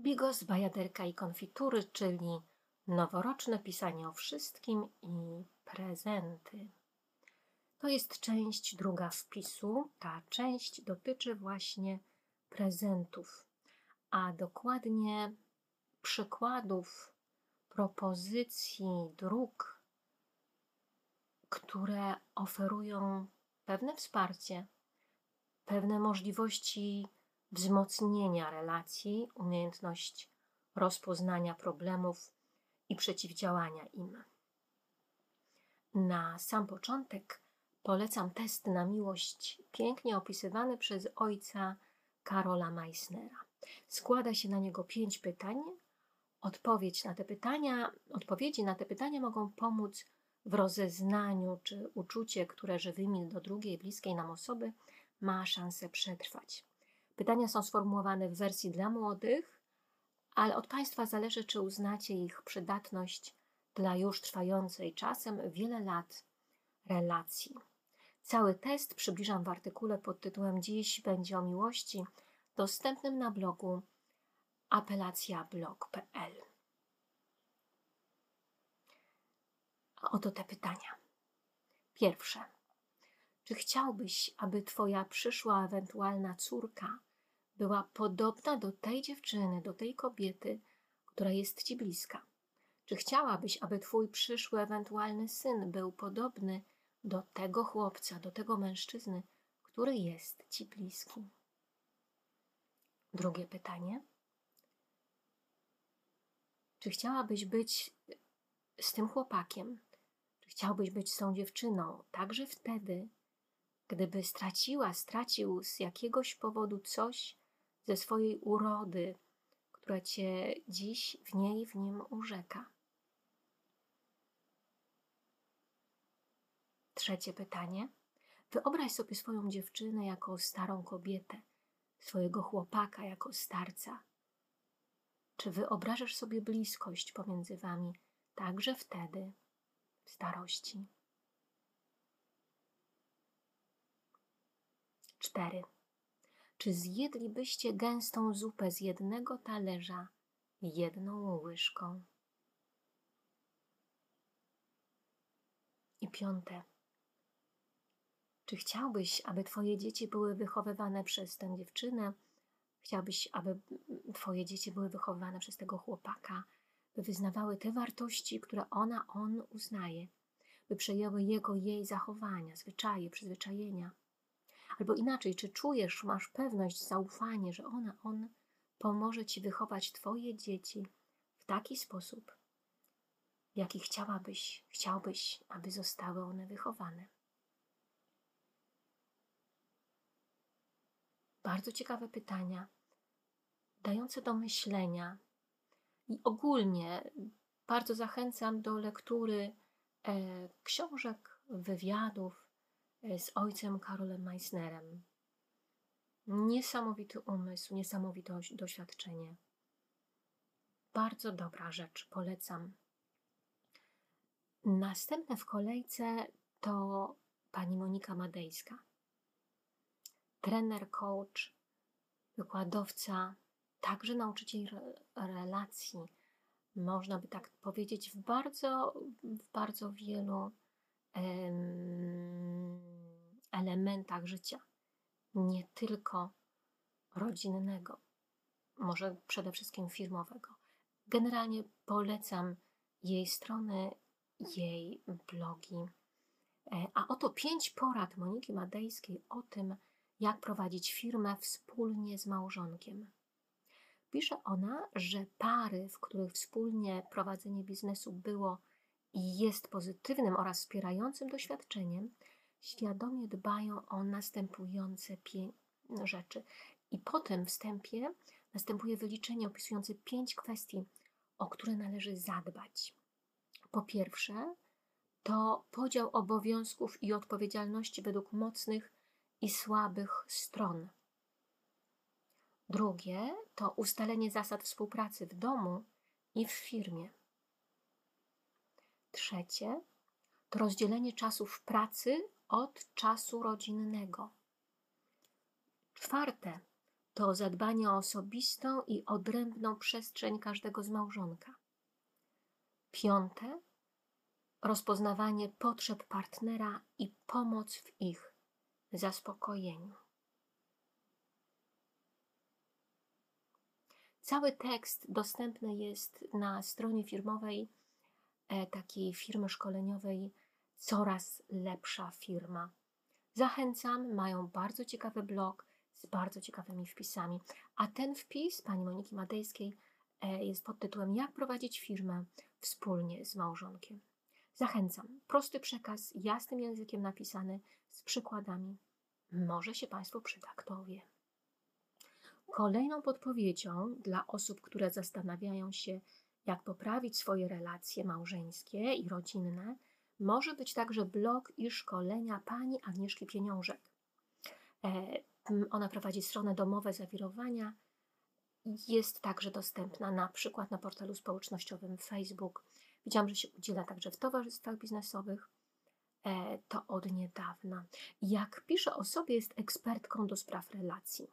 Bigos, bajaderka i konfitury, czyli noworoczne pisanie o wszystkim i prezenty. To jest część druga wpisu. Ta część dotyczy właśnie prezentów, a dokładnie przykładów, propozycji, dróg, które oferują pewne wsparcie, pewne możliwości wzmocnienia relacji, umiejętność rozpoznania problemów i przeciwdziałania im. Na sam początek polecam test na miłość, pięknie opisywany przez ojca Karola Meissnera. Składa się na niego pięć pytań. Odpowiedź na te pytania, odpowiedzi na te pytania mogą pomóc w rozeznaniu, czy uczucie, które żywymi do drugiej, bliskiej nam osoby, ma szansę przetrwać. Pytania są sformułowane w wersji dla młodych, ale od Państwa zależy, czy uznacie ich przydatność dla już trwającej czasem wiele lat relacji. Cały test przybliżam w artykule pod tytułem Dziś będzie o miłości, dostępnym na blogu apelacjablog.pl. Oto te pytania. Pierwsze. Czy chciałbyś, aby Twoja przyszła ewentualna córka była podobna do tej dziewczyny, do tej kobiety, która jest Ci bliska? Czy chciałabyś, aby Twój przyszły ewentualny syn był podobny do tego chłopca, do tego mężczyzny, który jest Ci bliski? Drugie pytanie. Czy chciałabyś być z tym chłopakiem? Czy chciałbyś być z tą dziewczyną także wtedy, gdyby straciła, stracił z jakiegoś powodu coś ze swojej urody, która cię dziś w niej, w nim urzeka? Trzecie pytanie. Wyobraź sobie swoją dziewczynę jako starą kobietę, swojego chłopaka jako starca. Czy wyobrażasz sobie bliskość pomiędzy wami także wtedy, w starości? Cztery. Czy zjedlibyście gęstą zupę z jednego talerza jedną łyżką? I piąte. Czy chciałbyś, aby Twoje dzieci były wychowywane przez tę dziewczynę? Chciałbyś, aby Twoje dzieci były wychowywane przez tego chłopaka, by wyznawały te wartości, które ona, on uznaje, by przejęły jego, jej zachowania, zwyczaje, przyzwyczajenia? Albo inaczej, czy czujesz, masz pewność, zaufanie, że ona, on pomoże Ci wychować Twoje dzieci w taki sposób, w jaki chciałabyś, chciałbyś, aby zostały one wychowane? Bardzo ciekawe pytania, dające do myślenia. I ogólnie bardzo zachęcam do lektury e, książek, wywiadów z ojcem Karolem Meissnerem. Niesamowity umysł, niesamowite doświadczenie. Bardzo dobra rzecz, polecam. Następne w kolejce to pani Monika Madejska trener, coach, wykładowca, także nauczyciel relacji, można by tak powiedzieć, w bardzo, w bardzo wielu elementach życia, nie tylko rodzinnego, może przede wszystkim firmowego. Generalnie polecam jej strony, jej blogi. E, a oto pięć porad Moniki Madejskiej o tym, jak prowadzić firmę wspólnie z małżonkiem. Pisze ona, że pary, w których wspólnie prowadzenie biznesu było i jest pozytywnym oraz wspierającym doświadczeniem, świadomie dbają o następujące rzeczy. I po tym wstępie następuje wyliczenie opisujące pięć kwestii, o które należy zadbać. Po pierwsze, to podział obowiązków i odpowiedzialności według mocnych i słabych stron. Drugie to ustalenie zasad współpracy w domu i w firmie. Trzecie to rozdzielenie czasów pracy od czasu rodzinnego. Czwarte to zadbanie o osobistą i odrębną przestrzeń każdego z małżonka. Piąte, rozpoznawanie potrzeb partnera i pomoc w ich zaspokojeniu. Cały tekst dostępny jest na stronie firmowej e, takiej firmy szkoleniowej Coraz lepsza firma. Zachęcam, mają bardzo ciekawy blog z bardzo ciekawymi wpisami. A ten wpis pani Moniki Madejskiej e, jest pod tytułem Jak prowadzić firmę wspólnie z małżonkiem. Zachęcam. Prosty przekaz, jasnym językiem napisany, z przykładami. Może się Państwu przyda, kto wie. Kolejną podpowiedzią dla osób, które zastanawiają się, jak poprawić swoje relacje małżeńskie i rodzinne, może być także blog i szkolenia pani Agnieszki Pieniążek. E, ona prowadzi stronę domowe zawirowania. Jest także dostępna na przykład na portalu społecznościowym Facebook. Widziałam, że się udziela także w towarzystwach biznesowych. E, to od niedawna. Jak pisze o sobie, jest ekspertką do spraw relacji.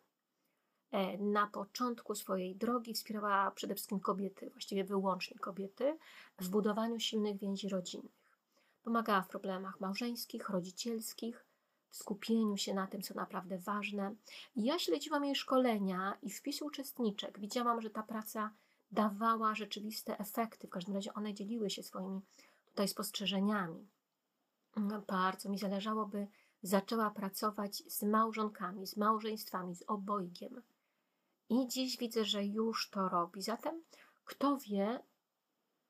E, na początku swojej drogi wspierała przede wszystkim kobiety, właściwie wyłącznie kobiety, w budowaniu silnych więzi rodzinnych. Pomagała w problemach małżeńskich, rodzicielskich, w skupieniu się na tym, co naprawdę ważne. I ja śledziłam jej szkolenia i wpisy uczestniczek. Widziałam, że ta praca dawała rzeczywiste efekty. W każdym razie one dzieliły się swoimi tutaj spostrzeżeniami. Bardzo mi zależało, by zaczęła pracować z małżonkami, z małżeństwami, z obojgiem. I dziś widzę, że już to robi. Zatem, kto wie,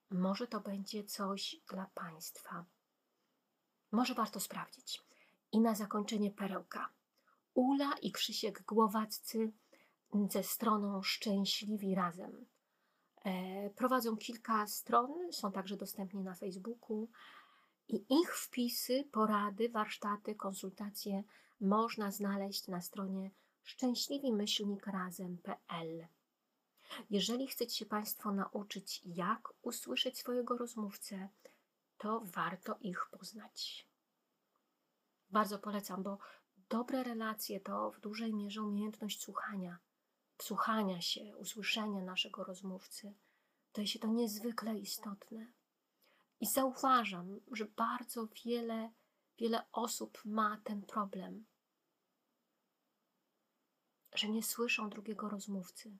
może to będzie coś dla Państwa. Może warto sprawdzić. I na zakończenie perełka. Ula i Krzysiek Głowaccy ze stroną Szczęśliwi Razem. E, prowadzą kilka stron, są także dostępni na Facebooku i ich wpisy, porady, warsztaty, konsultacje można znaleźć na stronie szczęśliwimyślnikrazem.pl. Jeżeli chcecie Państwo nauczyć, jak usłyszeć swojego rozmówcę, to warto ich poznać. Bardzo polecam, bo dobre relacje to w dużej mierze umiejętność słuchania, wsłuchania się, usłyszenia naszego rozmówcy. To jest to niezwykle istotne. I zauważam, że bardzo wiele, wiele osób ma ten problem, że nie słyszą drugiego rozmówcy.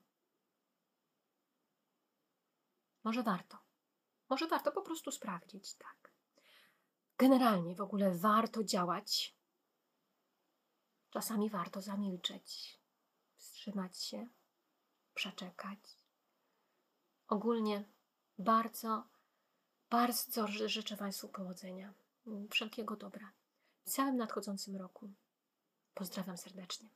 Może warto. Może warto po prostu sprawdzić, tak. Generalnie w ogóle warto działać. Czasami warto zamilczeć, wstrzymać się, przeczekać. Ogólnie bardzo, bardzo życzę Państwu powodzenia, wszelkiego dobra w całym nadchodzącym roku. Pozdrawiam serdecznie.